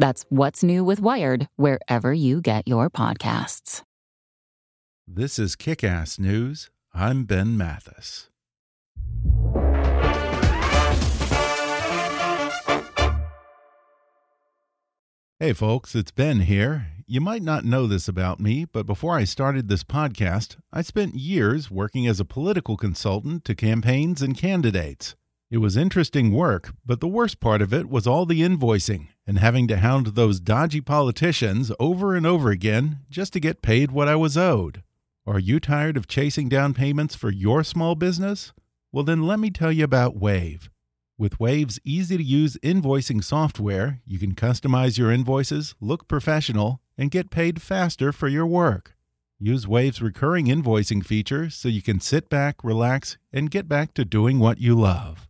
That's What's New with Wired, wherever you get your podcasts. This is Kick Ass News. I'm Ben Mathis. Hey, folks, it's Ben here. You might not know this about me, but before I started this podcast, I spent years working as a political consultant to campaigns and candidates. It was interesting work, but the worst part of it was all the invoicing and having to hound those dodgy politicians over and over again just to get paid what I was owed. Are you tired of chasing down payments for your small business? Well, then let me tell you about Wave. With Wave's easy to use invoicing software, you can customize your invoices, look professional, and get paid faster for your work. Use Wave's recurring invoicing feature so you can sit back, relax, and get back to doing what you love.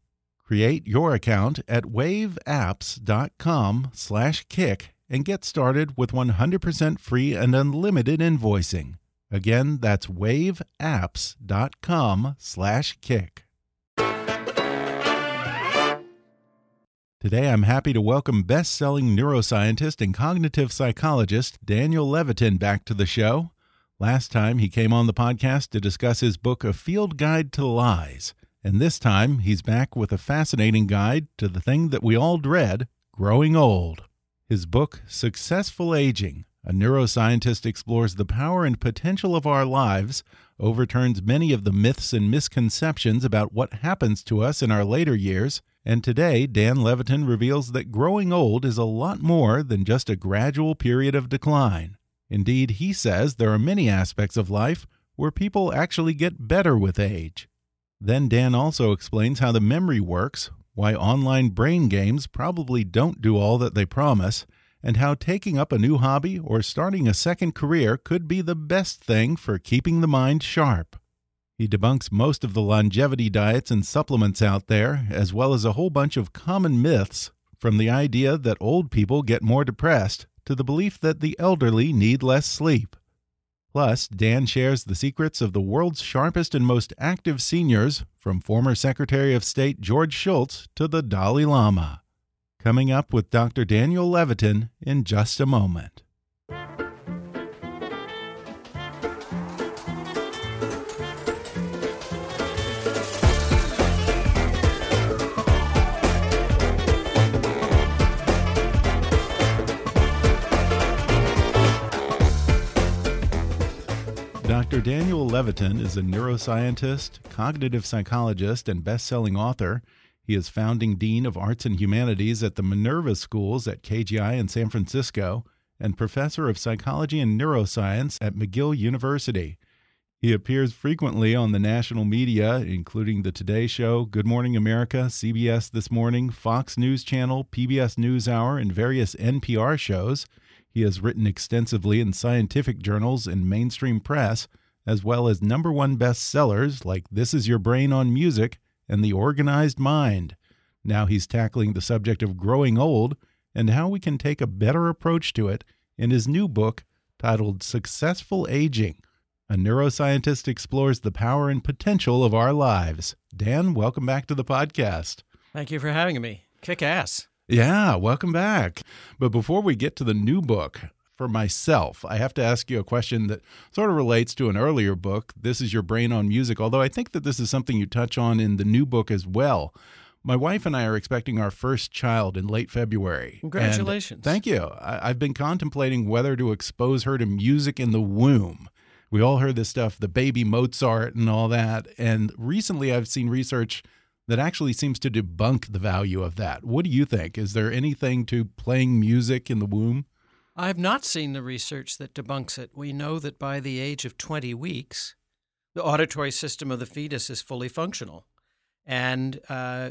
Create your account at waveapps.com slash kick and get started with 100% free and unlimited invoicing. Again, that's waveapps.com slash kick. Today, I'm happy to welcome best selling neuroscientist and cognitive psychologist Daniel Levitin back to the show. Last time, he came on the podcast to discuss his book, A Field Guide to Lies. And this time, he's back with a fascinating guide to the thing that we all dread growing old. His book, Successful Aging A Neuroscientist Explores the Power and Potential of Our Lives, overturns many of the myths and misconceptions about what happens to us in our later years. And today, Dan Levitin reveals that growing old is a lot more than just a gradual period of decline. Indeed, he says there are many aspects of life where people actually get better with age. Then Dan also explains how the memory works, why online brain games probably don't do all that they promise, and how taking up a new hobby or starting a second career could be the best thing for keeping the mind sharp. He debunks most of the longevity diets and supplements out there, as well as a whole bunch of common myths, from the idea that old people get more depressed to the belief that the elderly need less sleep. Plus, Dan shares the secrets of the world's sharpest and most active seniors, from former Secretary of State George Shultz to the Dalai Lama. Coming up with Dr. Daniel Levitin in just a moment. Dr. Daniel Levitin is a neuroscientist, cognitive psychologist, and best selling author. He is founding dean of arts and humanities at the Minerva Schools at KGI in San Francisco and professor of psychology and neuroscience at McGill University. He appears frequently on the national media, including The Today Show, Good Morning America, CBS This Morning, Fox News Channel, PBS NewsHour, and various NPR shows. He has written extensively in scientific journals and mainstream press, as well as number one bestsellers like This Is Your Brain on Music and The Organized Mind. Now he's tackling the subject of growing old and how we can take a better approach to it in his new book titled Successful Aging. A neuroscientist explores the power and potential of our lives. Dan, welcome back to the podcast. Thank you for having me. Kick ass. Yeah, welcome back. But before we get to the new book, for myself, I have to ask you a question that sort of relates to an earlier book. This is Your Brain on Music, although I think that this is something you touch on in the new book as well. My wife and I are expecting our first child in late February. Congratulations. And thank you. I, have been contemplating whether to expose her to music in the womb, We all heard this stuff, the baby Mozart and all that. And recently I've seen research that actually seems to debunk the value of that. What do you think? Is there anything to playing music in the womb? I've not seen the research that debunks it. We know that by the age of 20 weeks, the auditory system of the fetus is fully functional. And uh,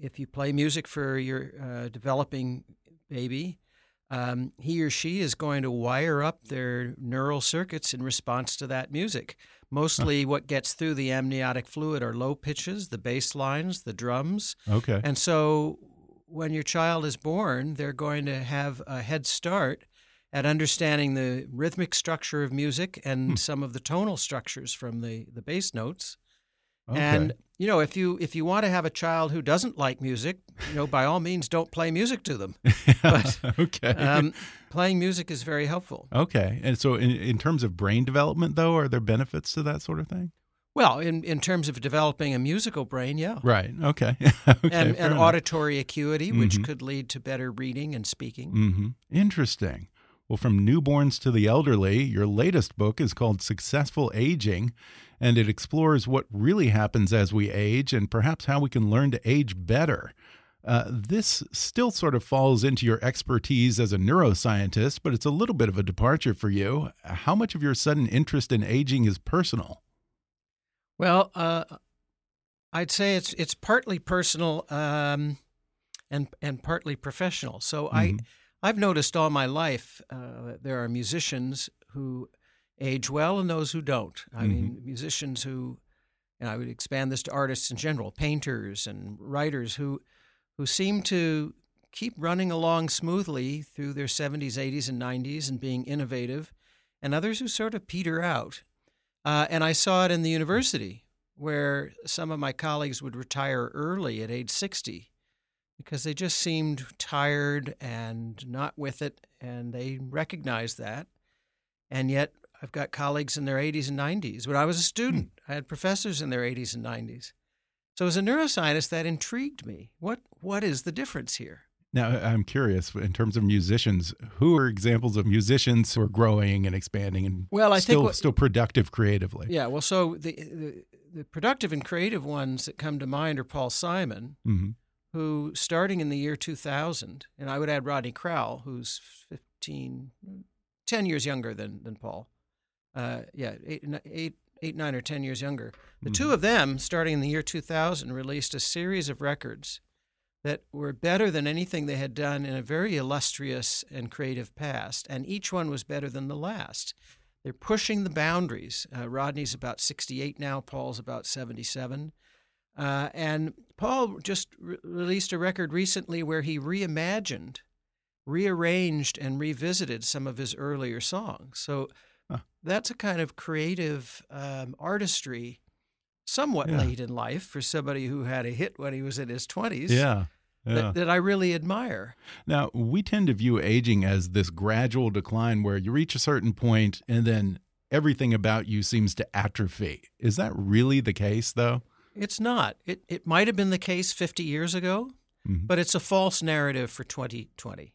if you play music for your uh, developing baby, um, he or she is going to wire up their neural circuits in response to that music. Mostly, what gets through the amniotic fluid are low pitches, the bass lines, the drums. Okay. And so, when your child is born, they're going to have a head start at understanding the rhythmic structure of music and Hmm. some of the tonal structures from the, the bass notes. Okay. And you know, if you if you want to have a child who doesn't like music, you know, by all means, don't play music to them. but, okay. Um, playing music is very helpful. okay. And so, in, in terms of brain development, though, are there benefits to that sort of thing? Well, in, in terms of developing a musical brain, yeah, Right. Okay. okay. and, and auditory acuity, which Mhm. could lead to better reading and speaking. hmm Interesting. Well, from newborns to the elderly, your latest book is called Successful Aging, and it explores what really happens as we age and perhaps how we can learn to age better. Uh, this still sort of falls into your expertise as a neuroscientist, but it's a little bit of a departure for you. How much of your sudden interest in aging is personal? Well, uh, I'd say it's it's partly personal um, and and partly professional. So I Mhm. I've noticed all my life uh, there are musicians who age well and those who don't. I mean, musicians who, and I would expand this to artists in general, painters and writers who who seem to keep running along smoothly through their 70s, 80s, and 90s and being innovative, and others who sort of peter out. Uh, and I saw it in the university where some of my colleagues would retire early at age 60 because they just seemed tired and not with it, and they recognized that. And yet, I've got colleagues in their 80s and 90s. When I was a student, I had professors in their 80s and 90s. So, as a neuroscientist, that intrigued me. What What is the difference here? Now, I'm curious in terms of musicians, who are examples of musicians who are growing and expanding and Well, I think still, what- still productive creatively? Yeah, well, so the, the the productive and creative ones that come to mind are Paul Simon, hmm who starting in the year 2000, and I would add Rodney Crowell, who's 15, 10 years younger than, than Paul. Uh, yeah, eight, eight, eight, nine or 10 years younger. The two of them, starting in the year 2000, released a series of records that were better than anything they had done in a very illustrious and creative past, and each one was better than the last. They're pushing the boundaries. Uh, Rodney's about 68 now, Paul's about 77. Uh, and Paul just re- released a record recently where he reimagined, rearranged, and revisited some of his earlier songs. So Huh. that's a kind of creative um, artistry, somewhat Yeah. late in life for somebody who had a hit when he was in his 20s. Yeah. Yeah. That, that I really admire. Now, we tend to view aging as this gradual decline where you reach a certain point and then everything about you seems to atrophy. Is that really the case, though? It's not. It, it might have been the case 50 years ago, Mhm. but it's a false narrative for 2020.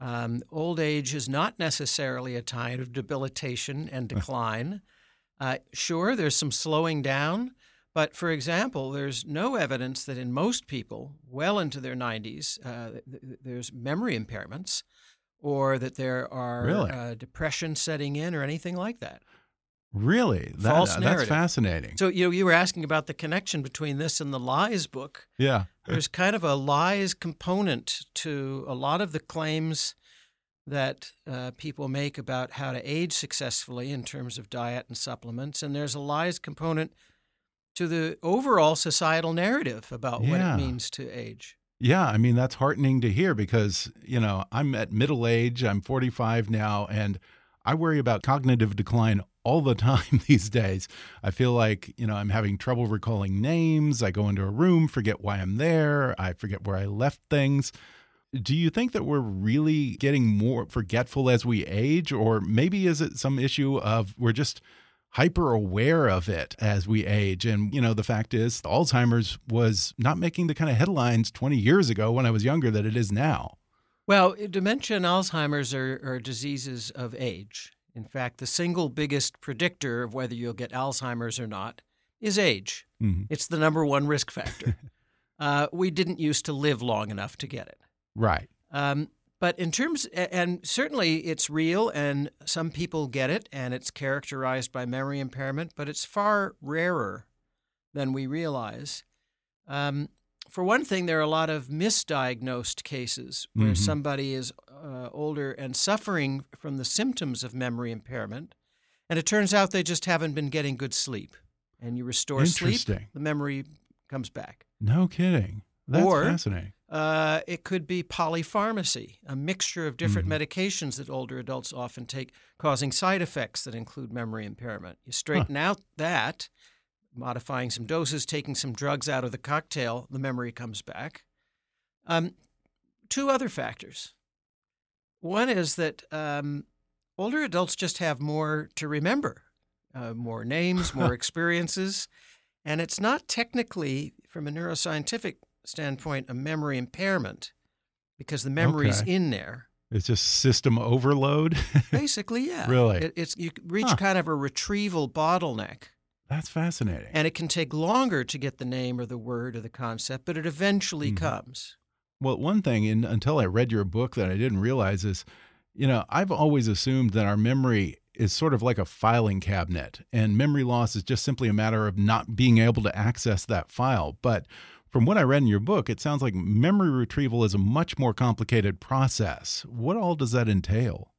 Um, old age is not necessarily a time of debilitation and decline. Uh, sure, there's some slowing down, but for example, there's no evidence that in most people well into their 90s, uh, th- th- there's memory impairments or that there are Really? uh, depression setting in or anything like that. Really? That, False That's fascinating. So you know, you were asking about the connection between this and the lies book. yeah. There's kind of a lies component to a lot of the claims that uh, people make about how to age successfully in terms of diet and supplements, and there's a lies component to the overall societal narrative about what it means to age. Yeah, I mean that's heartening to hear because, you know, I'm at middle age, I'm 45 now and I worry about cognitive decline all the time these days. I feel like, you know, I'm having trouble recalling names. I go into a room, forget why I'm there, I forget where I left things. Do you think that we're really getting more forgetful as we age or maybe is it some issue of we're just hyper aware of it as we age. And, you know, the fact is, Alzheimer's was not making the kind of headlines 20 years ago when I was younger that it is now. Well, dementia and Alzheimer's are, are diseases of age. In fact, the single biggest predictor of whether you'll get Alzheimer's or not is age. hmm It's the number one risk factor. uh, we didn't used to live long enough to get it. Right. Um, but in terms, and certainly it's real, and some people get it, and it's characterized by memory impairment, but it's far rarer than we realize. Um, for one thing, there are a lot of misdiagnosed cases where Mhm. somebody is uh, older and suffering from the symptoms of memory impairment, and it turns out they just haven't been getting good sleep. And you restore sleep, the memory comes back. No kidding. That's Or- fascinating. Uh, it could be polypharmacy, a mixture of different Mhm. medications that older adults often take, causing side effects that include memory impairment. You straighten out that, modifying some doses, taking some drugs out of the cocktail, the memory comes back. Um, two other factors. One is that um, older adults just have more to remember, uh, more names, more experiences. And it's not technically, from a neuroscientific standpoint, a memory impairment because the memory's Okay. in there. It's just system overload. Basically, yeah. Really? It, it's you reach Huh. kind of a retrieval bottleneck, That's fascinating. and it can take longer to get the name or the word or the concept, but it eventually Mhm. comes. Well, one thing, and until I read your book, that I didn't realize is, you know, I've always assumed that our memory is sort of like a filing cabinet, and memory loss is just simply a matter of not being able to access that file. But from what I read in your book, it sounds like memory retrieval is a much more complicated process. What all does that entail?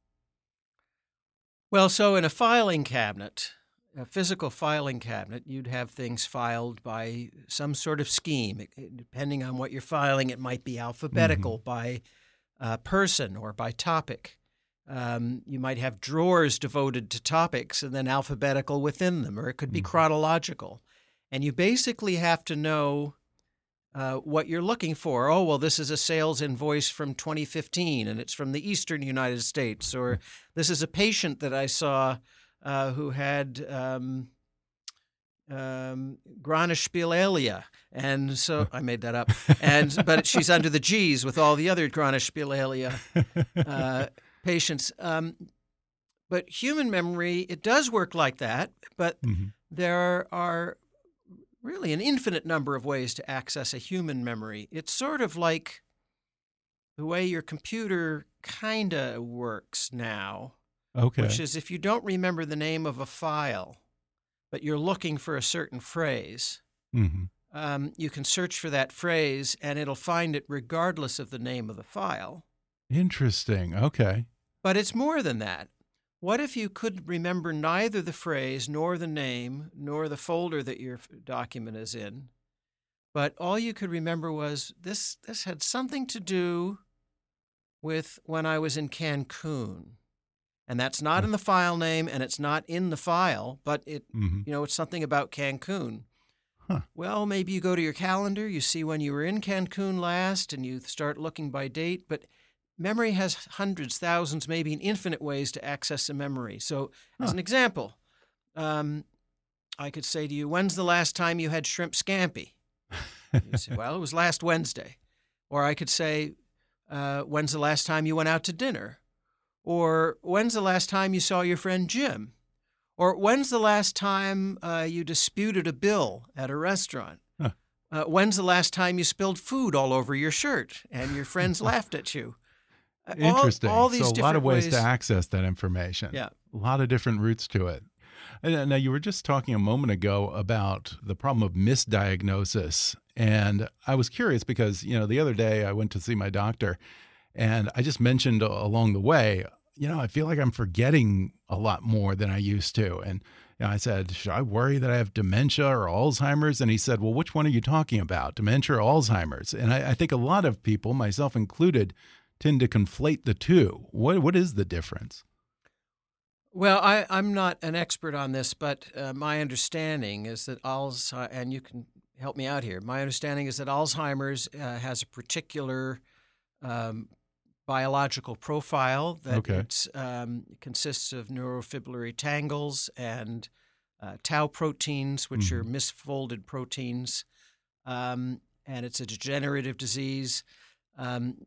Well, so in a filing cabinet, a physical filing cabinet, you'd have things filed by some sort of scheme. It- it- depending on what you're filing, it might be alphabetical by uh, person or by topic. Um, you might have drawers devoted to topics and then alphabetical within them, or it could be Mhm. chronological. And you basically have to know uh, what you're looking for. Oh, well, this is a sales invoice from 2015 and it's from the eastern United States. Or this is a patient that I saw uh, who had um, um. And so I made that up. And But she's under the G's with all the other Granaspielalia uh, patients. Um, but human memory, it does work like that, but Mhm. there are really an infinite number of ways to access a human memory. It's sort of like the way your computer kind of works now, Okay. which is if you don't remember the name of a file, but you're looking for a certain phrase, hmm um, you can search for that phrase and it'll find it regardless of the name of the file. Interesting. Okay. But it's more than that. What if you could remember neither the phrase, nor the name, nor the folder that your document is in, but all you could remember was this, this had something to do with when I was in Cancun. And that's not in the file name and it's not in the file, but it, hmm you know, it's something about Cancun. Huh. Well, maybe you go to your calendar, you see when you were in Cancun last, and you start looking by date, but memory has hundreds, thousands, maybe an infinite ways to access a memory. So, as an example, um, I could say to you, When's the last time you had shrimp scampi? You say, Well, it was last Wednesday. Or I could say, uh, When's the last time you went out to dinner? Or when's the last time you saw your friend Jim? Or when's the last time uh, you disputed a bill at a restaurant? Huh. Uh, when's the last time you spilled food all over your shirt and your friends laughed at you? Uh, all- Interesting. All, these so a lot of different ways, to access that information. Yeah. A lot of different routes to it. And uh, now you were just talking a moment ago about the problem of misdiagnosis. And I was curious because, you know, the other day I went to see my doctor and I just mentioned along the way, you know, I feel like I'm forgetting a lot more than I used to. And you know, I said, should I worry that I have dementia or Alzheimer's? And he said, well, which one are you talking about, dementia or Alzheimer's? And I, I think a lot of people, myself included, tend to conflate the two. What what is the difference? Well, I, I'm not an expert on this, but uh, my understanding is that Alzheimer's, and you can help me out here. My understanding is that Alzheimer's uh, has a particular um, biological profile that Okay. it's, um, consists of neurofibrillary tangles and uh, tau proteins, which are misfolded proteins, um, and it's a degenerative disease. Um,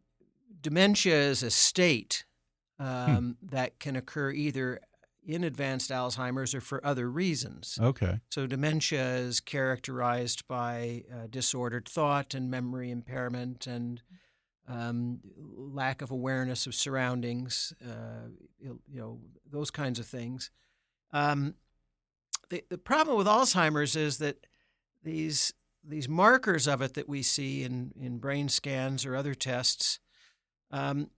dementia is a state um, that can occur either in advanced Alzheimer's or for other reasons. Okay. So, dementia is characterized by uh, disordered thought and memory impairment and um, lack of awareness of surroundings, uh, you know, those kinds of things. Um, the, the problem with Alzheimer's is that these these markers of it that we see in, in brain scans or other tests um,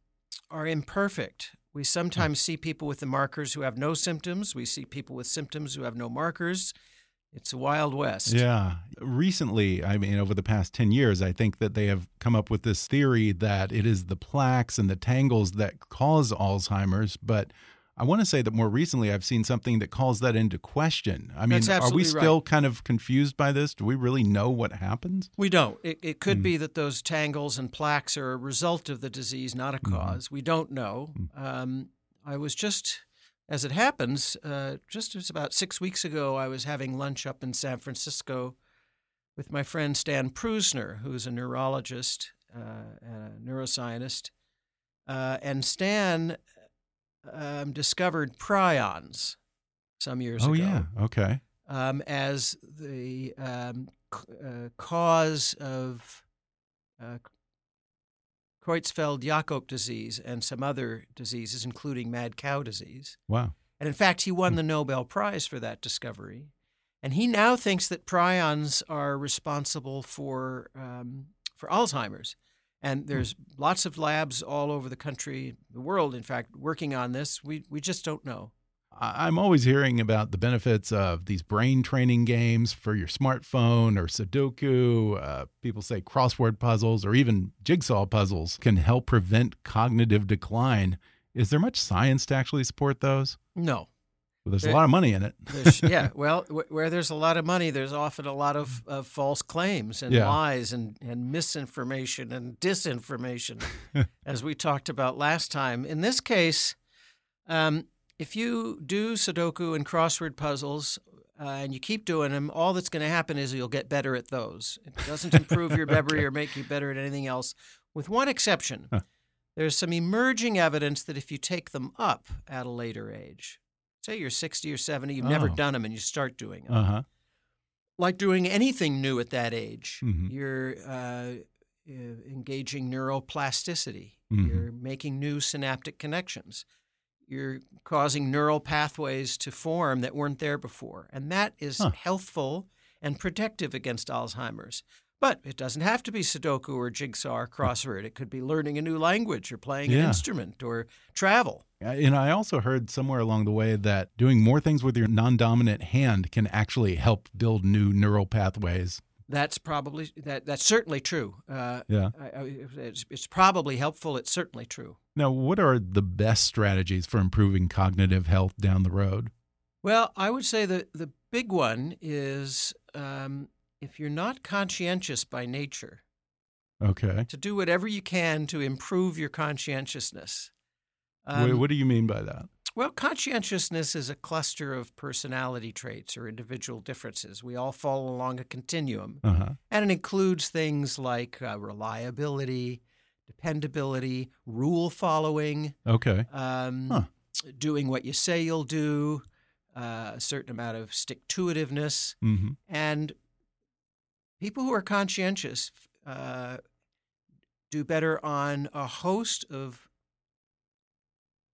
are imperfect. We sometimes see people with the markers who have no symptoms. We see people with symptoms who have no markers. It's a wild west. Yeah. Recently, I mean, over the past 10 years, I think that they have come up with this theory that it is the plaques and the tangles that cause Alzheimer's. But I want to say that more recently, I've seen something that calls that into question. I mean, are we still right. kind of confused by this? Do we really know what happens? We don't. It, it could Mm. be that those tangles and plaques are a result of the disease, not a Mhm. cause. We don't know. Mm. Um, I was just, as it happens, uh, just about six weeks ago, I was having lunch up in San Francisco with my friend Stan Prusiner, who's a neurologist, uh, and a neuroscientist. Uh, and Stan um, discovered prions some years Oh, ago Oh, yeah. Okay. um, as the um, c- uh, cause of uh, Creutzfeldt-Jakob disease and some other diseases, including mad cow disease. Wow. And in fact, he won the Nobel Prize for that discovery. And he now thinks that prions are responsible for um, for Alzheimer's. And there's lots of labs all over the country, the world, in fact, working on this. We we just don't know. I- I'm always hearing about the benefits of these brain training games for your smartphone or Sudoku. Uh, people say crossword puzzles or even jigsaw puzzles can help prevent cognitive decline. Is there much science to actually support those? No, Well, there's a lot of money in it. Yeah, well, wh- where there's a lot of money, there's often a lot of, of false claims and Yeah. lies and, and misinformation and disinformation, as we talked about last time. In this case, um, if you do Sudoku and crossword puzzles uh, and you keep doing them, all that's going to happen is you'll get better at those. It doesn't improve your memory or make you better at anything else, with one exception. Huh. There's some emerging evidence that if you take them up at a later age, say you're 60 or 70, you've never Oh. done them, and you start doing them. Uh huh. like doing anything new at that age, Mhm. you're uh, engaging neuroplasticity. Mhm. You're making new synaptic connections. You're causing neural pathways to form that weren't there before. And that is Huh. healthful and protective against Alzheimer's. But it doesn't have to be Sudoku or Jigsaw or crossword. It could be learning a new language or playing an instrument or travel. And I also heard somewhere along the way that doing more things with your non dominant hand can actually help build new neural pathways. That's probably that. That's certainly true. Uh, Yeah. I, I, it's, it's probably helpful. It's certainly true. Now, what are the best strategies for improving cognitive health down the road? Well, I would say the the big one is um, if you're not conscientious by nature, Okay. to do whatever you can to improve your conscientiousness. Wait, Um, what do you mean by that? Well, conscientiousness is a cluster of personality traits or individual differences. We all fall along a continuum, Uh huh. and it includes things like uh, reliability, dependability, rule following, Okay. um, Huh. doing what you say you'll do, uh, a certain amount of stick to itiveness. Mm-hmm. And people who are conscientious uh, do better on a host of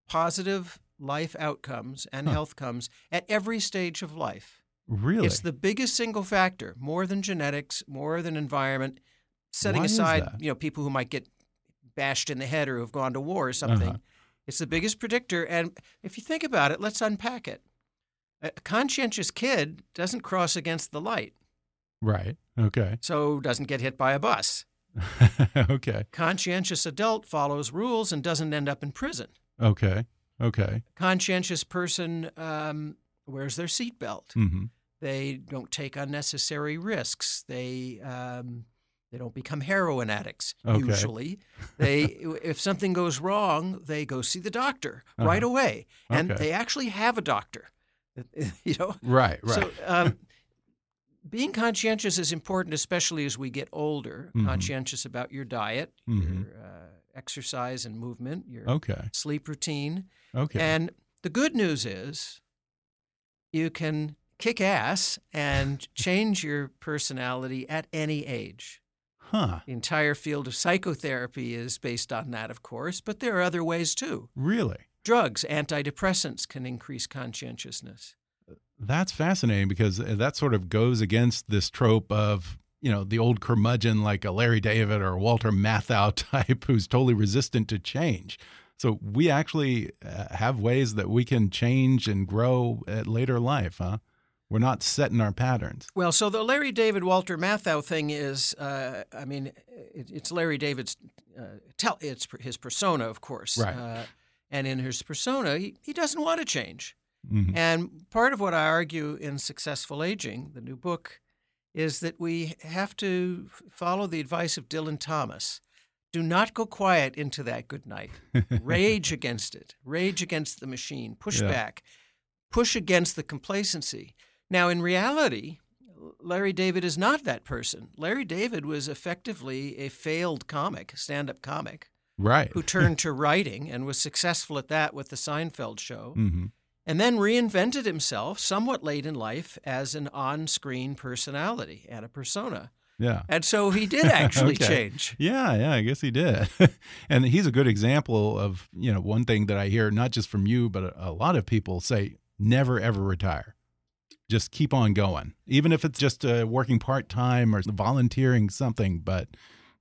positive life outcomes and Huh. health comes at every stage of life. Really? It's the biggest single factor, more than genetics, more than environment. Setting Why aside, you know, people who might get bashed in the head or who've gone to war or something. Uh-huh. It's the biggest predictor. And if you think about it, let's unpack it. A conscientious kid doesn't cross against the light, right. Okay. so doesn't get hit by a bus. okay. Conscientious adult follows rules and doesn't end up in prison. Okay. Okay. Conscientious person um, wears their seatbelt. Mm-hmm. They don't take unnecessary risks. They um, they don't become heroin addicts. Okay. Usually, they if something goes wrong, they go see the doctor right Uh-huh. away, and Okay. they actually have a doctor. You know, Right. Right. So, um, being conscientious is important, especially as we get older. Mhm. Conscientious about your diet, Mhm. your uh, exercise and movement, your okay. sleep routine. Okay. And the good news is you can kick ass and change your personality at any age. Huh. The entire field of psychotherapy is based on that, of course, but there are other ways too. Really? Drugs, antidepressants can increase conscientiousness. Uh, that's fascinating because uh, that sort of goes against this trope of, you know, the old curmudgeon like a Larry David or Walter Matthau type who's totally resistant to change. So we actually uh, have ways that we can change and grow at later life, huh? We're not set in our patterns. Well, so the Larry David Walter Matthau thing is, uh, I mean, it, it's Larry David's, uh, tell, it's his persona, of course. Right. Uh, and in his persona, he, he doesn't want to change. Mm -hmm. And part of what I argue in Successful Aging, the new book, is that we have to follow the advice of Dylan Thomas. Do not go quiet into that good night. Rage against it. Rage against the machine. Push Yeah. back. Push against the complacency. Now, in reality, Larry David is not that person. Larry David was effectively a failed comic, stand up comic, Right. who turned to writing and was successful at that with the Seinfeld show, hmm and then reinvented himself somewhat late in life as an on screen personality and a persona. Yeah. And so he did actually Okay. change. Yeah, yeah, I guess he did. and he's a good example of, you know, one thing that I hear not just from you, but a, a lot of people say never ever retire. Just keep on going. Even if it's just uh, working part-time or volunteering something, but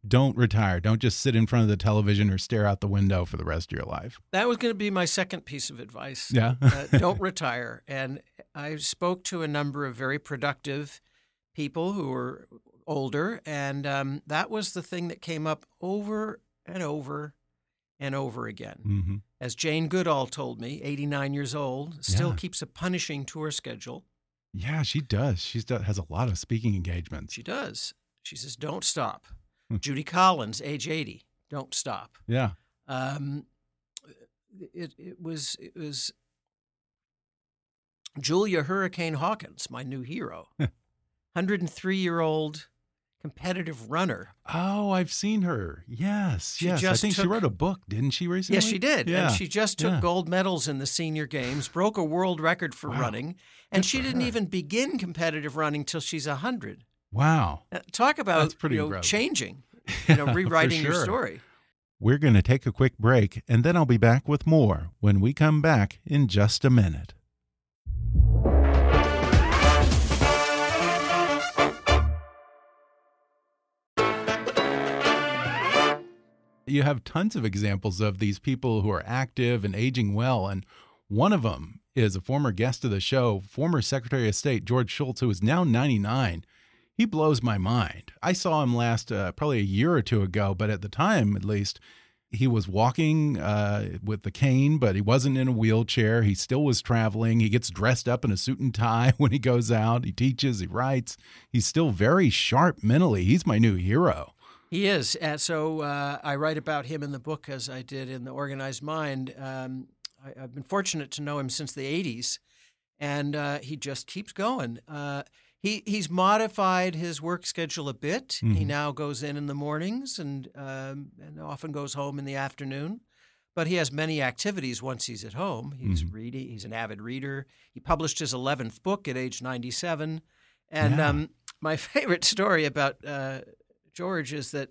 don't retire. Don't just sit in front of the television or stare out the window for the rest of your life. That was going to be my second piece of advice. Yeah. uh, don't retire. And I spoke to a number of very productive people who were older, and um, that was the thing that came up over and over and over again. hmm As Jane Goodall told me, 89 years old, still Yeah. keeps a punishing tour schedule. Yeah, she does. She has a lot of speaking engagements. She does. She says, "Don't stop." Hmm. Judy Collins, age 80, don't stop. Yeah. Um, it it was it was Julia Hurricane Hawkins, my new hero, 103 year old competitive runner. Oh, I've seen her. Yes, She yes. I think she wrote a book, didn't she recently? Yes, she did, Yeah. and she just took yeah. gold medals in the senior games, broke a world record for Wow. running, and Good she didn't her. even begin competitive running till she's 100. Wow. Uh, Talk about That's pretty you know, changing, you know, rewriting your story. We're going to take a quick break, and then I'll be back with more when we come back in just a minute. You have tons of examples of these people who are active and aging well, and one of them is a former guest of the show, former Secretary of State George Shultz, who is now 99. He blows my mind. I saw him last uh, probably a year or two ago, but at the time, at least, he was walking uh, with the cane, but he wasn't in a wheelchair. He still was traveling. He gets dressed up in a suit and tie when he goes out. He teaches, he writes. He's still very sharp mentally. He's my new hero. He is. And so uh, I write about him in the book as I did in The Organized Mind. Um, I, I've been fortunate to know him since the 80s, and uh, he just keeps going. Uh, he, he's modified his work schedule a bit. He Mhm. now goes in in the mornings and, um, and often goes home in the afternoon. But he has many activities once he's at home. He's Mhm. reading. He's an avid reader. He published his 11th book at age 97. And Yeah. um, my favorite story about uh, George is that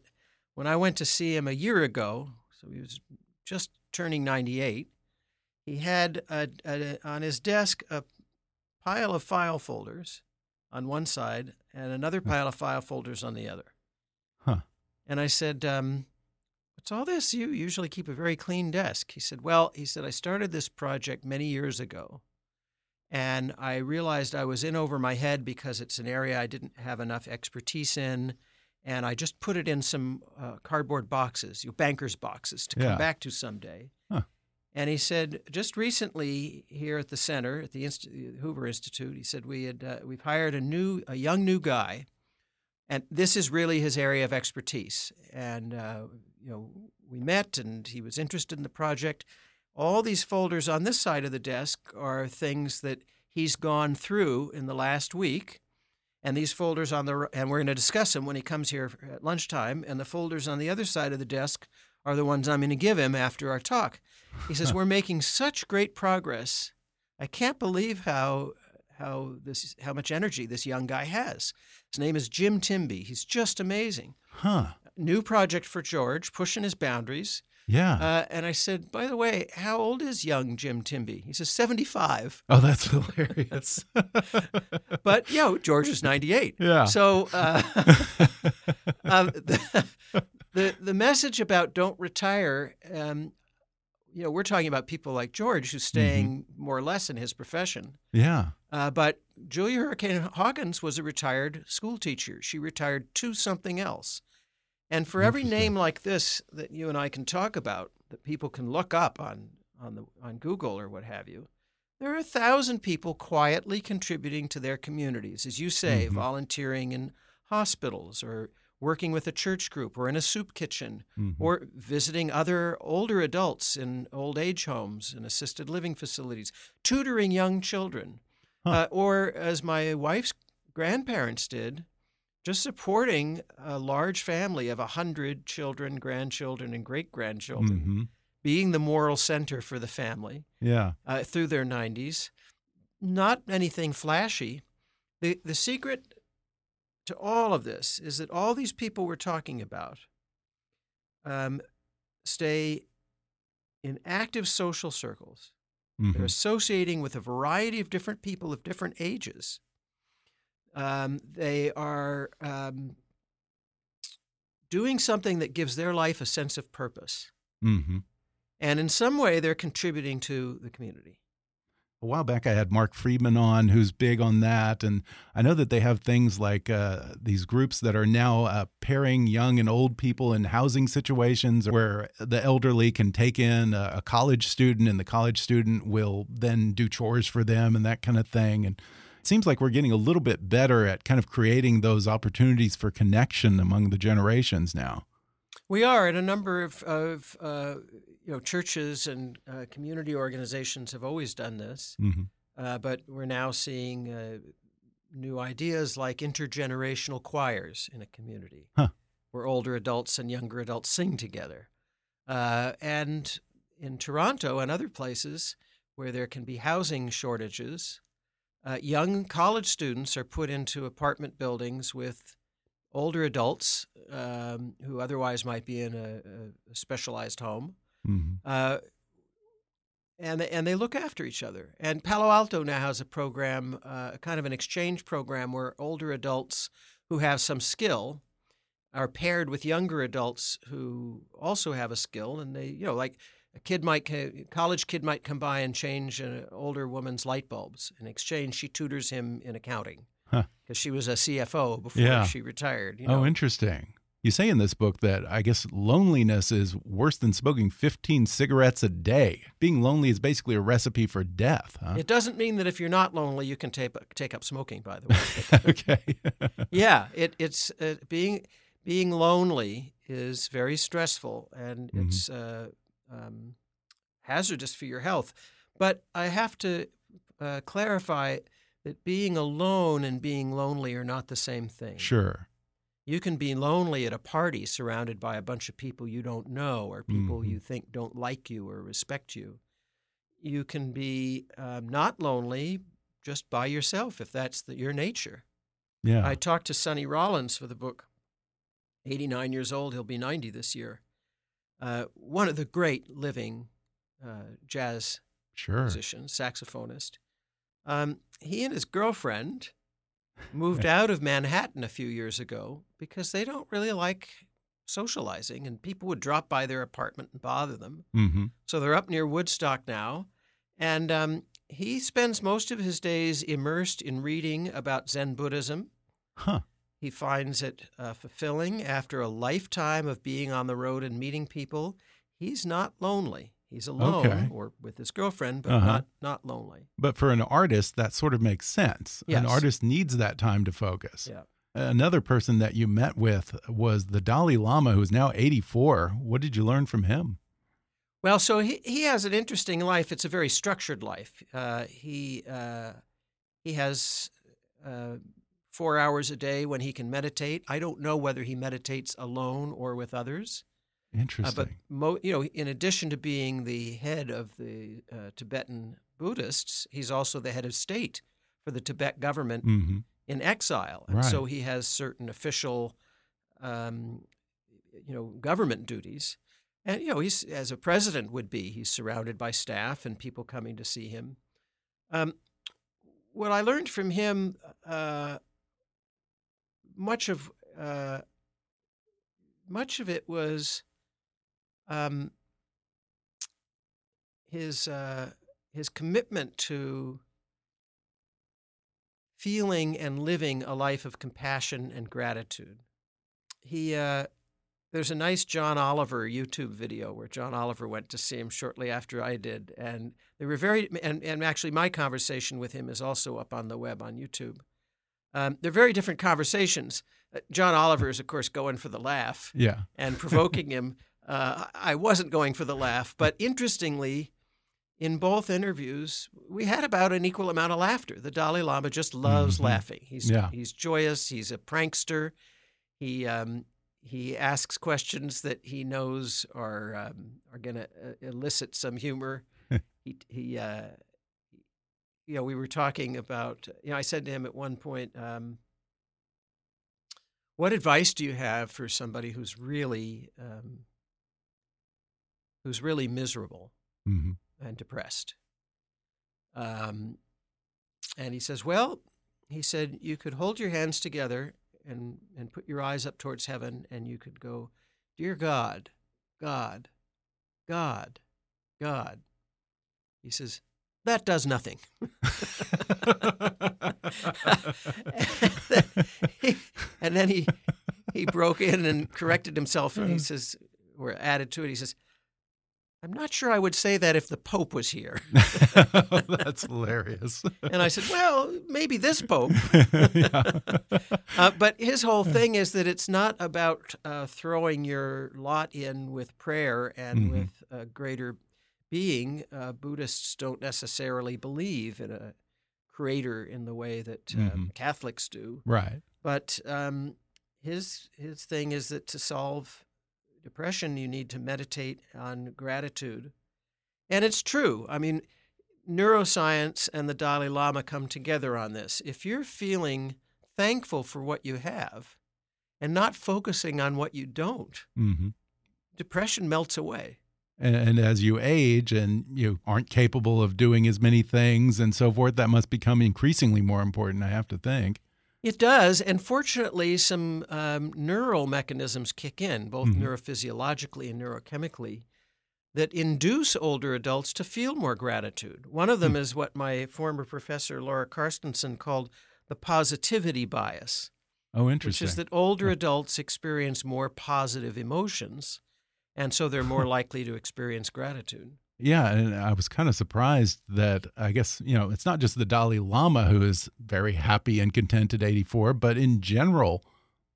when I went to see him a year ago, so he was just turning 98, he had a, a, on his desk a pile of file folders on one side and another pile of file folders on the other. Huh. And I said, um, What's all this? You usually keep a very clean desk. He said, Well, he said, I started this project many years ago. And I realized I was in over my head because it's an area I didn't have enough expertise in. And I just put it in some uh, cardboard boxes, you know, banker's boxes, to Yeah. come back to someday. Huh. And he said, just recently here at the center, at the Inst- Hoover Institute, he said we had uh, we've hired a new, a young new guy, and this is really his area of expertise. And uh, you know, we met, and he was interested in the project. All these folders on this side of the desk are things that he's gone through in the last week. And these folders on the and we're going to discuss them when he comes here at lunchtime. And the folders on the other side of the desk are the ones I'm going to give him after our talk. He says we're making such great progress. I can't believe how how this how much energy this young guy has. His name is Jim Timbie. He's just amazing. Huh. New project for George, pushing his boundaries. Yeah. Uh, and I said, by the way, how old is young Jim Timbie? He says 75. oh, that's hilarious. But, you know, George is 98. Yeah. So uh, um, the, the, the message about don't retire, um, you know, we're talking about people like George who's staying more or less in his profession. yeah. Uh, but Julia Hurricane Hawkins was a retired school teacher. She retired to something else. And for every name like this that you and I can talk about, that people can look up on on the on Google or what have you, there are a thousand people quietly contributing to their communities, as you say, Mhm. volunteering in hospitals or working with a church group or in a soup kitchen Mhm. or visiting other older adults in old age homes and assisted living facilities, tutoring young children, Huh. uh, or as my wife's grandparents did, just supporting a large family of a hundred children, grandchildren, and great grandchildren, Mhm. being the moral center for the family Yeah. uh, through their 90s. Not anything flashy. The, the secret to all of this is that all these people we're talking about um, stay in active social circles. They're Mhm. associating with a variety of different people of different ages. Um, they are um, doing something that gives their life a sense of purpose. Mhm. And in some way, they're contributing to the community. A while back, I had Marc Freedman on, who's big on that, and I know that they have things like uh, these groups that are now uh, pairing young and old people in housing situations, where the elderly can take in a, a college student, and the college student will then do chores for them and that kind of thing. And seems like we're getting a little bit better at kind of creating those opportunities for connection among the generations now. We are, and a number of, of uh, you know churches and uh, community organizations have always done this, hmm uh, but we're now seeing uh, new ideas like intergenerational choirs in a community, Huh. where older adults and younger adults sing together, uh, and in Toronto and other places where there can be housing shortages, uh, young college students are put into apartment buildings with older adults um, who otherwise might be in a, a specialized home, hmm uh, and they, and they look after each other. And Palo Alto now has a program, uh, kind of an exchange program, where older adults who have some skill are paired with younger adults who also have a skill, and they, you know, like a kid might, ca- college kid might come by and change an older woman's light bulbs. In exchange, she tutors him in accounting Huh. because she was a CFO before Yeah. she retired. You know? Oh, interesting. You say in this book that I guess loneliness is worse than smoking 15 cigarettes a day. Being lonely is basically a recipe for death, huh? It doesn't mean that if you're not lonely, you can take take up smoking. By the way, okay. yeah, it, it's uh, being being lonely is very stressful and Mhm. it's uh, um, hazardous for your health. But I have to uh, clarify that being alone and being lonely are not the same thing. sure. You can be lonely at a party surrounded by a bunch of people you don't know or people Mhm. you think don't like you or respect you. You can be um, not lonely just by yourself if that's the, your nature. Yeah. I talked to Sonny Rollins for the book. 89 years old, he'll be 90 this year. Uh, one of the great living uh, jazz sure. musician, saxophonist. Um, he and his girlfriend moved out of Manhattan a few years ago because they don't really like socializing, and people would drop by their apartment and bother them. Mm-hmm. So they're up near Woodstock now, and um, he spends most of his days immersed in reading about Zen Buddhism. Huh. He finds it uh, fulfilling after a lifetime of being on the road and meeting people. He's not lonely. He's alone Okay. or with his girlfriend, but Uh-huh. not not lonely. But for an artist, that sort of makes sense. An artist needs that time to focus. Yeah. Another person that you met with was the Dalai Lama, who's now 84. What did you learn from him? Well, so he, he has an interesting life. It's a very structured life. Uh, he uh, he has uh, four hours a day when he can meditate. I don't know whether he meditates alone or with others. Uh, Interesting. but mo- you know, in addition to being the head of the uh, Tibetan Buddhists, he's also the head of state for the Tibet government hmm in exile, and Right. so he has certain official, um, you know, government duties. And you know, he's as a president would be. He's surrounded by staff and people coming to see him. Um, what I learned from him, uh, much of uh, much of it was um, his uh, his commitment to feeling and living a life of compassion and gratitude. He uh, there's a nice John Oliver YouTube video where John Oliver went to see him shortly after I did, and they were very and, and actually my conversation with him is also up on the web on YouTube. Um, they're very different conversations. Uh, John Oliver is of course going for the laugh Yeah. and provoking him. Uh, I wasn't going for the laugh, but interestingly, in both interviews, we had about an equal amount of laughter. The Dalai Lama just loves Mhm. laughing. He's Yeah. he's joyous. He's a prankster. He um, he asks questions that he knows are um, are going to uh, elicit some humor. he he. Uh, you know, we were talking about. You know, I said to him at one point, um, "What advice do you have for somebody who's really um, who's really miserable hmm and depressed?" Um, and he says, "Well, he said you could hold your hands together and and put your eyes up towards heaven, and you could go, dear God, God, God, God." He says, "That does nothing." and then he he broke in and corrected himself and he says or added to it he says i'm not sure i would say that if the pope was here That's hilarious. and i said well maybe this pope uh, but his whole thing is that it's not about uh, throwing your lot in with prayer and Mhm. with a greater being uh, buddhists don't necessarily believe in a creator in the way that uh, Mhm. catholics do Right. But um, his his thing is that to solve depression, you need to meditate on gratitude, and it's true. I mean, neuroscience and the Dalai Lama come together on this. If you're feeling thankful for what you have, and not focusing on what you don't, hmm depression melts away. And, and as you age and you aren't capable of doing as many things and so forth, that must become increasingly more important, I have to think. It does, and fortunately, some um, neural mechanisms kick in, both Mhm. neurophysiologically and neurochemically, that induce older adults to feel more gratitude. One of them is what my former professor Laura Carstensen called the positivity bias, Oh, interesting. which is that older adults experience more positive emotions, and so they're more likely to experience gratitude. Yeah, and I was kind of surprised that I guess, you know, it's not just the Dalai Lama who is very happy and content at 84, but in general,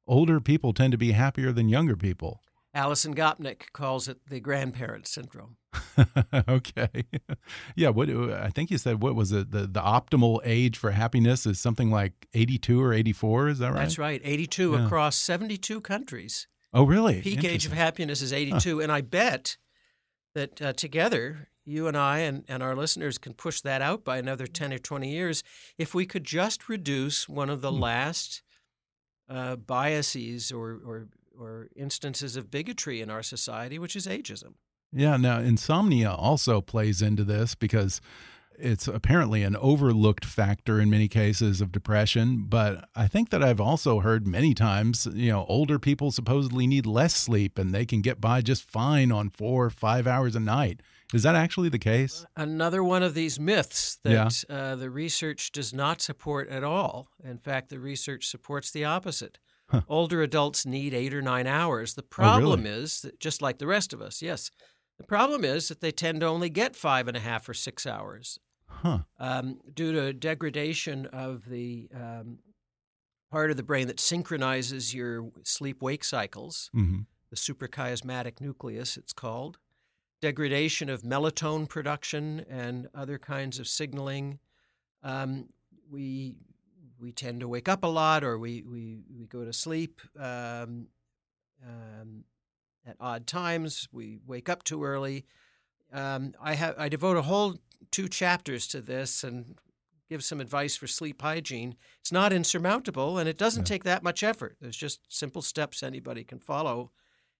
older people tend to be happier than younger people. Alison Gopnik calls it the grandparent syndrome. okay. yeah, what I think you said what was it the the optimal age for happiness is something like 82 or 84, is that right? That's right, 82 Yeah. across 72 countries. Oh, really? peak age of happiness is 82 and i bet that uh, together you and i and, and our listeners can push that out by another 10 or 20 years if we could just reduce one of the Hmm. last uh, biases or, or, or instances of bigotry in our society which is ageism Yeah, now insomnia also plays into this because it's apparently an overlooked factor in many cases of depression. But I think that I've also heard many times, you know, older people supposedly need less sleep and they can get by just fine on four or five hours a night. Is that actually the case? another one of these myths that uh, the research does not support at all. In fact the research supports the opposite. Older adults need eight or nine hours. The problem is that just like the rest of us yes. The problem is that they tend to only get five and a half or six hours Huh. um, due to degradation of the um, part of the brain that synchronizes your sleep wake cycles hmm the suprachiasmatic nucleus, it's called. Degradation of melatonin production and other kinds of signaling. Um, we we tend to wake up a lot, or we we, we go to sleep um, um, at odd times. We wake up too early. Um, I have I devote a whole two chapters to this, and give some advice for sleep hygiene. It's not insurmountable, and it doesn't Yeah. take that much effort. There's just simple steps anybody can follow,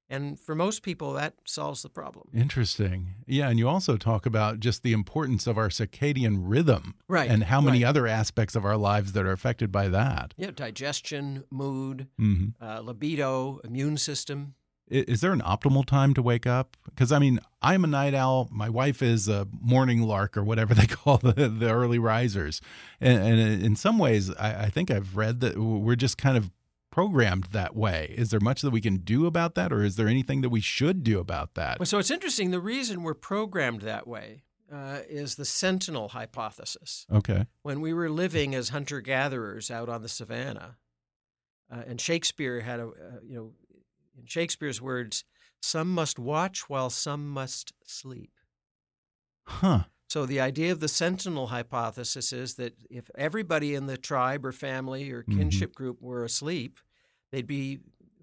and for most people, that solves the problem. Interesting. Yeah, and you also talk about just the importance of our circadian rhythm, Right, And how many right. other aspects of our lives that are affected by that. Yeah, digestion, mood, hmm uh, libido, immune system. Is there an optimal time to wake up? Because I mean, I'm a night owl. My wife is a morning lark, or whatever they call the, the early risers. And, and in some ways, I, I think I've read that we're just kind of programmed that way. Is there much that we can do about that, or is there anything that we should do about that? Well, so it's interesting. The reason we're programmed that way uh, is the sentinel hypothesis. Okay. When we were living as hunter gatherers out on the savannah, uh, and Shakespeare had a, uh, you know, in Shakespeare's words, some must watch while some must sleep. Huh. So the idea of the sentinel hypothesis is that if everybody in the tribe or family or Mhm. kinship group were asleep, they'd be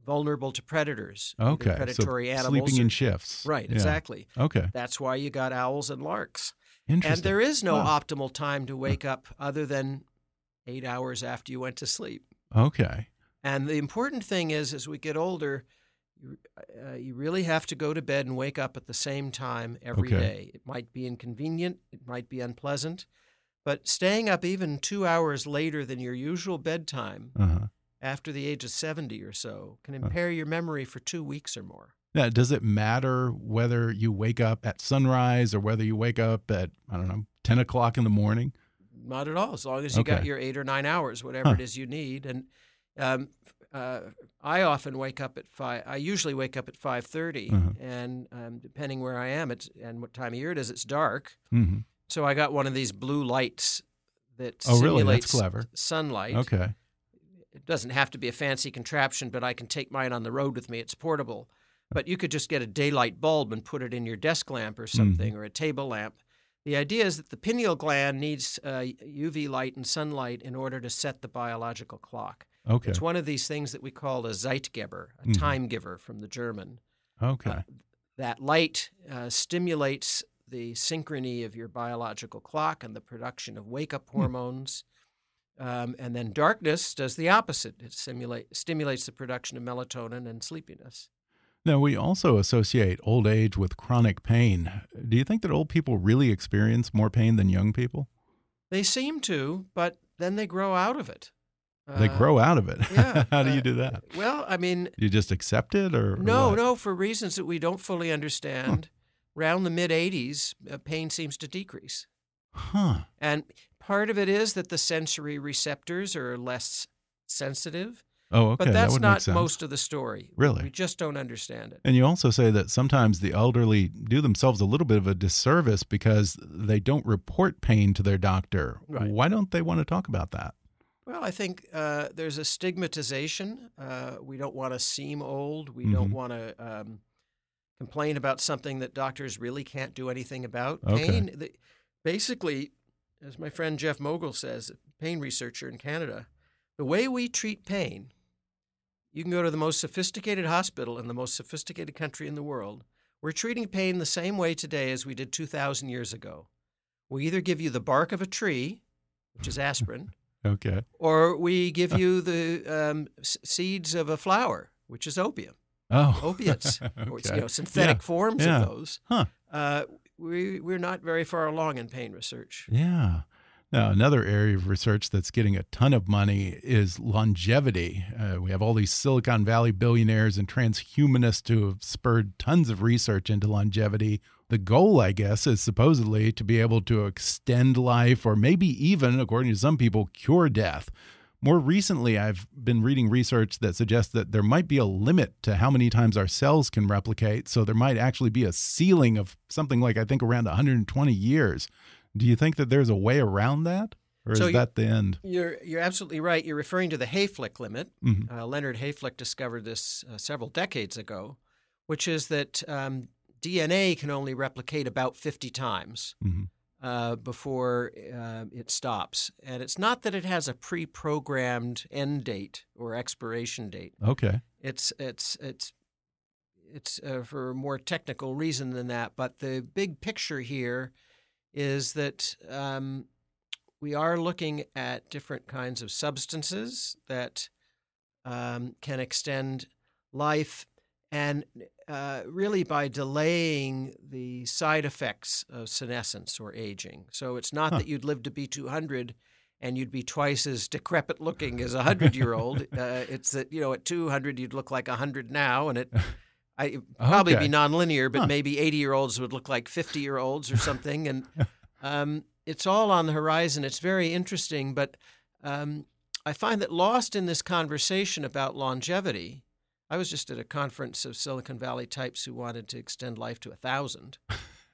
vulnerable to predators, Okay. predatory so animals. sleeping or- in shifts. right, Yeah. exactly. Okay. That's why you got owls and larks. Interesting. And there is no Wow. optimal time to wake up other than eight hours after you went to sleep. Okay. And the important thing is, as we get older, you, uh, you really have to go to bed and wake up at the same time every day. Okay. It might be inconvenient, it might be unpleasant, but staying up even two hours later than your usual bedtime Uh huh. after the age of 70 or so can impair your memory for two weeks or more. Now, does it matter whether you wake up at sunrise or whether you wake up at I don't know ten o'clock in the morning? Not at all, as long as you got your eight or nine hours, whatever Huh. it is you need. And um, uh, I often wake up at five. I usually wake up at five Uh-huh. and um, depending where I am, it's and what time of year it is, it's dark. hmm So I got one of these blue lights that Oh, really? That's simulates clever. sunlight. Okay. It doesn't have to be a fancy contraption, but I can take mine on the road with me. It's portable. But you could just get a daylight bulb and put it in your desk lamp or something, or a table lamp. The idea is that the pineal gland needs uh, UV light and sunlight in order to set the biological clock. Okay. It's one of these things that we call a Zeitgeber, a Mhm. time giver from the German. Okay. Uh, that light uh, stimulates the synchrony of your biological clock and the production of wake up hormones. Um, and then darkness does the opposite. It stimulate, stimulates the production of melatonin and sleepiness. Now, we also associate old age with chronic pain. Do you think that old people really experience more pain than young people? They seem to, but then they grow out of it. They Uh, grow out of it. yeah, How do you uh, do that? Well, I mean, You just accept it, or or no, what? no, for reasons that we don't fully understand. Around the mid 80s, uh, pain seems to decrease. Huh. And part of it is that the sensory receptors are less sensitive, Oh, okay. but that that's would make not most of the story. Really? We just don't understand it. And you also say that sometimes the elderly do themselves a little bit of a disservice because they don't report pain to their doctor. Right. Why don't they want to talk about that? Well, I think uh, there's a stigmatization. Uh, we don't want to seem old. We Mhm. don't want to um, complain about something that doctors really can't do anything about. Okay. Pain, the, basically, as my friend Jeff Mogil says, a pain researcher in Canada, the way we treat pain, you can go to the most sophisticated hospital in the most sophisticated country in the world. We're treating pain the same way today as we did 2,000 years ago. We either give you the bark of a tree, which is aspirin, Okay. or we give you the um, s- seeds of a flower, which is opium, Oh, opiates, or okay. you know, synthetic Yeah. forms Yeah. of those. Huh. Uh, we we're not very far along in pain research. Yeah. Now, another area of research that's getting a ton of money is longevity. Uh, we have all these Silicon Valley billionaires and transhumanists who have spurred tons of research into longevity. The goal, I guess, is supposedly to be able to extend life or maybe even, according to some people, cure death. More recently, I've been reading research that suggests that there might be a limit to how many times our cells can replicate. So there might actually be a ceiling of something like, I think, around 120 years. Do you think that there's a way around that? Or So is that the end? You're you're absolutely right. You're referring to the Hayflick limit. Mhm. Uh, Leonard Hayflick discovered this uh, several decades ago, which is that um, DNA can only replicate about 50 times. Mhm. uh, before uh, it stops. And it's not that it has a pre-programmed end date or expiration date. Okay. It's it's it's it's uh, for a more technical reason than that. But the big picture here is that um, we are looking at different kinds of substances that um, can extend life, and uh, really by delaying the side effects of senescence or aging. So it's not Huh. that you'd live to be 200 and you'd be twice as decrepit looking as a 100 year old. Uh, it's that, you know, at 200, you'd look like 100 now, and it. I probably Okay. be nonlinear, but Huh. maybe 80 year olds would look like 50 year olds or something. And um, it's all on the horizon. It's very interesting, but um, I find that lost in this conversation about longevity, I was just at a conference of Silicon Valley types who wanted to extend life to a thousand.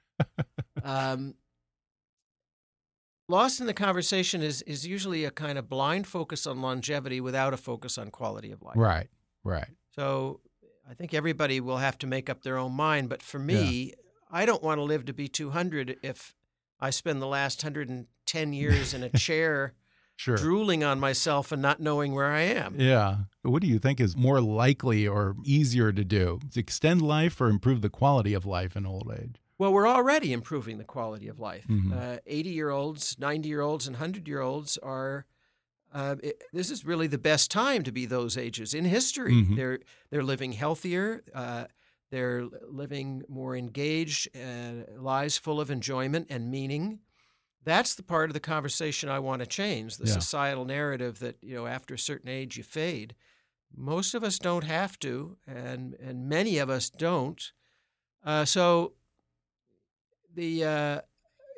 um, lost in the conversation is is usually a kind of blind focus on longevity without a focus on quality of life. Right. Right. So I think everybody will have to make up their own mind. But for me, I don't want to live to be 200 if I spend the last 110 years in a chair Sure. drooling on myself and not knowing where I am. Yeah. What do you think is more likely or easier to do? To extend life or improve the quality of life in old age? Well, we're already improving the quality of life. Mhm. Uh, 80 year olds, 90 year olds, and 100 year olds are. Uh, it, this is really the best time to be those ages in history. Mhm. They're they're living healthier. Uh, they're living more engaged uh, lives full of enjoyment and meaning. That's the part of the conversation I want to change. The Yeah. societal narrative that you know after a certain age you fade. Most of us don't have to, and and many of us don't. Uh, so the uh,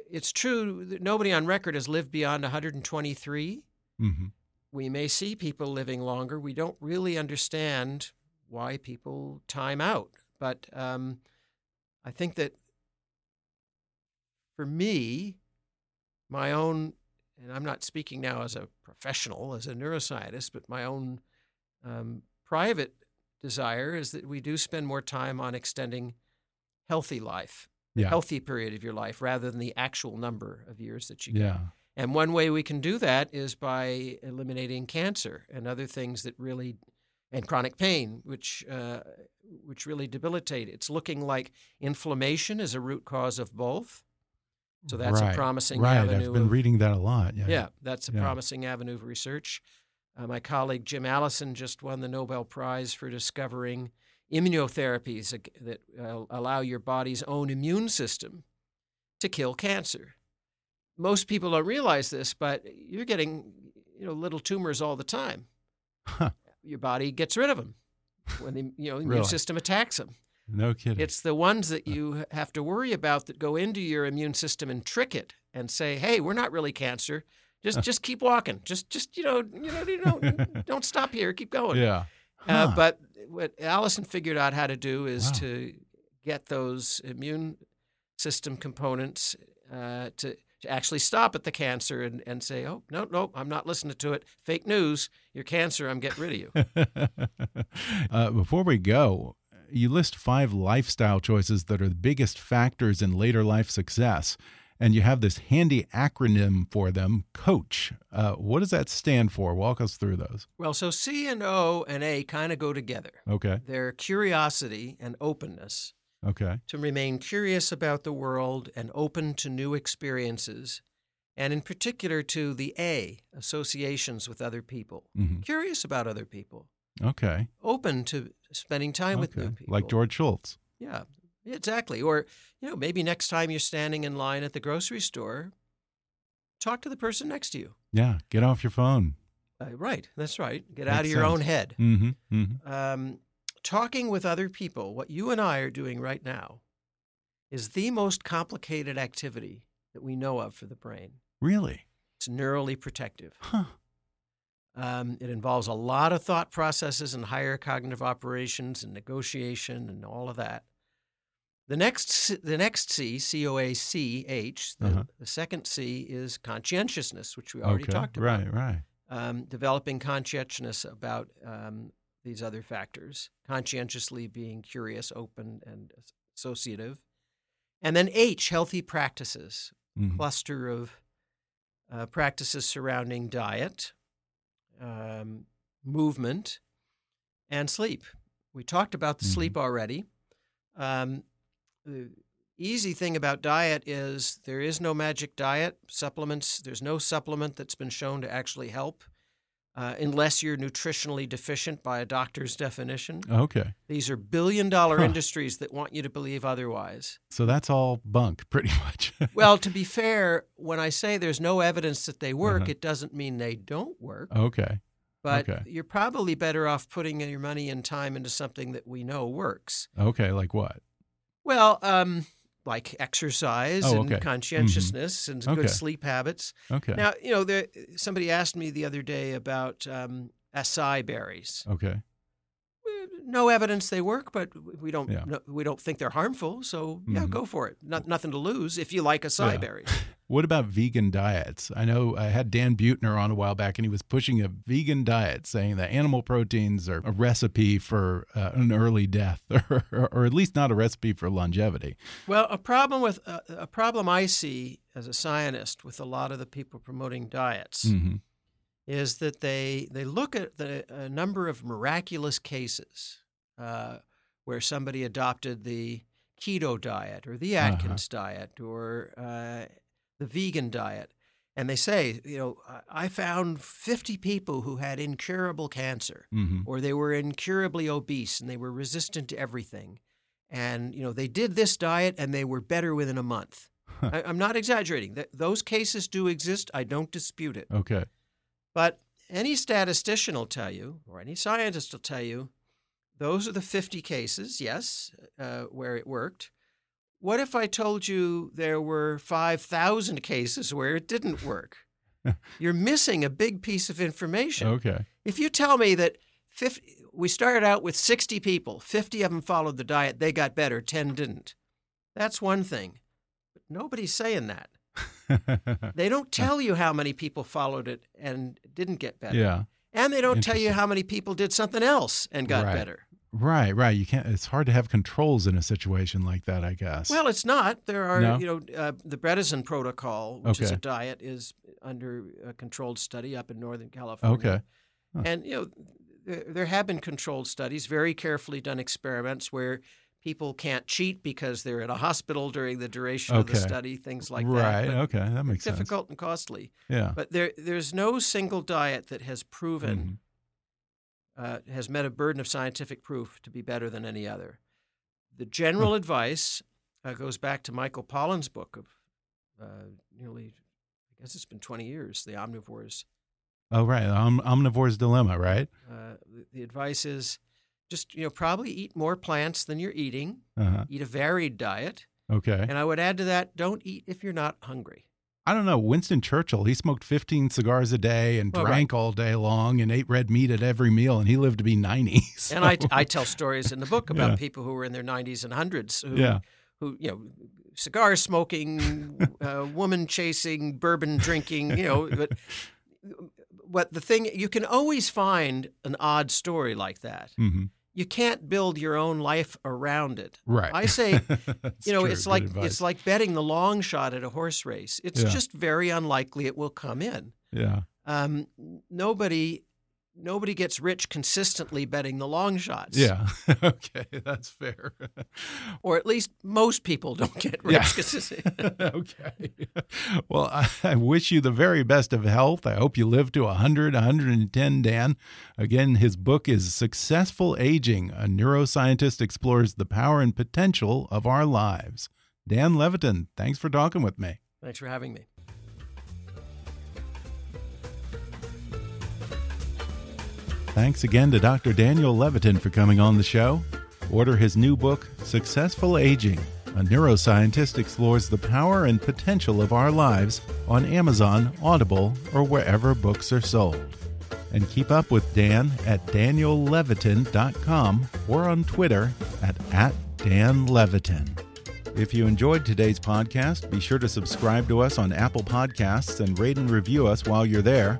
it's true that nobody on record has lived beyond 123. hmm We may see people living longer. We don't really understand why people time out. But um, I think that for me, my own, and I'm not speaking now as a professional, as a neuroscientist, but my own um, private desire is that we do spend more time on extending healthy life Yeah. healthy period of your life rather than the actual number of years that you get. Yeah. And one way we can do that is by eliminating cancer and other things that really, and chronic pain, which uh, which really debilitate. It's looking like inflammation is a root cause of both. So that's right. a promising right. avenue. I've been of- reading that a lot. Yeah. yeah, that's a Yeah. promising avenue of research. Uh, my colleague Jim Allison just won the Nobel Prize for discovering immunotherapies that uh, allow your body's own immune system to kill cancer. Most people don't realize this, but you're getting you know little tumors all the time. Huh. Your body gets rid of them when the you know immune Really? system attacks them. No kidding. It's the ones that you have to worry about that go into your immune system and trick it and say, "Hey, we're not really cancer. Just just keep walking. Just just you know you know you know don't stop here. Keep going." yeah. Uh, but what Allison figured out how to do is Wow. to get those immune system components uh, to, to actually stop at the cancer and, and say, "Oh no no, I'm not listening to it. Fake news. You're cancer. I'm getting rid of you." uh, before we go, you list five lifestyle choices that are the biggest factors in later life success. And you have this handy acronym for them, COACH. Uh, what does that stand for? Walk us through those. well, so C and O and A kind of go together. Okay. They're curiosity and openness. Okay. to remain curious about the world and open to new experiences, and in particular to the A, associations with other people. hmm Curious about other people, Okay. open to spending time with new people. Like George Shultz. Yeah, exactly. Or, you know, maybe next time you're standing in line at the grocery store, talk to the person next to you. Yeah. Get off your phone. Uh, right, that's right. Get Makes out of your own sense. head. hmm hmm um, talking with other people, what you and I are doing right now, is the most complicated activity that we know of for the brain. Really? It's neurally protective. Huh. Um, it involves a lot of thought processes and higher cognitive operations and negotiation and all of that. The next, C- the next C, C O A C H, the, Uh-huh. the second C is conscientiousness, which we already okay. talked about. Right. Right. um, developing conscientiousness about um, these other factors, conscientiously being curious, open, and associative. And then H, healthy practices, Mhm. cluster of uh, practices surrounding diet, um, movement, and sleep. We talked about the Mhm. sleep already. Um, uh, easy thing about diet is there is no magic diet. Supplements, there's no supplement that's been shown to actually help. Uh, unless you're nutritionally deficient by a doctor's definition. Okay. These are billion dollar Huh. industries that want you to believe otherwise. So that's all bunk, pretty much. Well, to be fair, when I say there's no evidence that they work, Uh-huh. it doesn't mean they don't work. okay. But okay. you're probably better off putting your money and time into something that we know works. Okay. Like what? Well, um, like exercise Oh, and okay. conscientiousness and Okay. good sleep habits. Okay. Now, you know, there, somebody asked me the other day about um, acai berries. okay. No evidence they work, but we don't Yeah. no, we don't think they're harmful. So yeah, Mhm. go for it. Not, nothing to lose if you like acai Yeah. berries. What about vegan diets? I know I had Dan Buettner on a while back, and he was pushing a vegan diet, saying that animal proteins are a recipe for uh, an early death, or, or at least not a recipe for longevity. Well, a problem with uh, a problem I see as a scientist with a lot of the people promoting diets hmm is that they they look at the a number of miraculous cases uh, where somebody adopted the keto diet or the Uh-huh. Atkins diet or uh, the vegan diet, and they say, you know, I- found 50 people who had incurable cancer hmm or they were incurably obese and they were resistant to everything. And, you know, they did this diet and they were better within a month. I, I'm not exaggerating. Th- those cases do exist. I don't dispute it. Okay. But any statistician will tell you, or any scientist will tell you, those are the 50 cases, yes, uh, where it worked. What if I told you there were 5,000 cases where it didn't work? You're missing a big piece of information. Okay. If you tell me that 50, we started out with 60 people, 50 of them followed the diet, they got better, 10 didn't. That's one thing. But nobody's saying that. They don't tell you how many people followed it and didn't get better. yeah. And they don't tell you how many people did something else and got Right. better. Right. Right. You can't. It's hard to have controls in a situation like that. I guess. Well, it's not. There are, No? you know, uh, the Bredesen protocol, which is a diet, is under a controlled study up in Northern California. Okay. Huh. And, you know, there, there have been controlled studies, very carefully done experiments where people can't cheat because they're in a hospital during the duration of the study, things like right. that. Right. Okay. That makes sense. difficult and costly. Yeah. But there, there's no single diet that has proven Mhm. Uh, has met a burden of scientific proof to be better than any other. The general advice uh, goes back to Michael Pollan's book of uh, nearly, I guess it's been 20 years, The Omnivores. Oh, right. Om- omnivore's dilemma. Right. Uh, the, the advice is just, you know, probably eat more plants than you're eating, Uh-huh. eat a varied diet. Okay. And I would add to that, don't eat if you're not hungry. I don't know. Winston Churchill, he smoked 15 cigars a day and right. drank all day long and ate red meat at every meal, and he lived to be 90. so- And I, I tell stories in the book about Yeah. people who were in their 90s and 100s who, Yeah. who you know, cigar smoking, uh, woman chasing, bourbon drinking, you know. But, but the thing, you can always find an odd story like that. hmm You can't build your own life around it. Right. I say, you know, true. it's Good like advice. it's like betting the long shot at a horse race. It's Yeah. just very unlikely it will come in. Yeah. Um, nobody, nobody gets rich consistently betting the long shots. Yeah. okay. That's fair. or at least most people don't get rich. Yeah. it's- okay. Well, I, I wish you the very best of health. I hope you live to 100, 110, Dan. Again, his book is Successful Aging. A neuroscientist explores the power and potential of our lives. Dan Levitin, thanks for talking with me. Thanks for having me. Thanks again to Dr. Daniel Levitin for coming on the show. Order his new book, Successful Aging. A neuroscientist explores the power and potential of our lives on Amazon, Audible, or wherever books are sold. And keep up with Dan at daniellevitin.com or on Twitter at, at danlevitin. If you enjoyed today's podcast, be sure to subscribe to us on Apple Podcasts and rate and review us while you're there.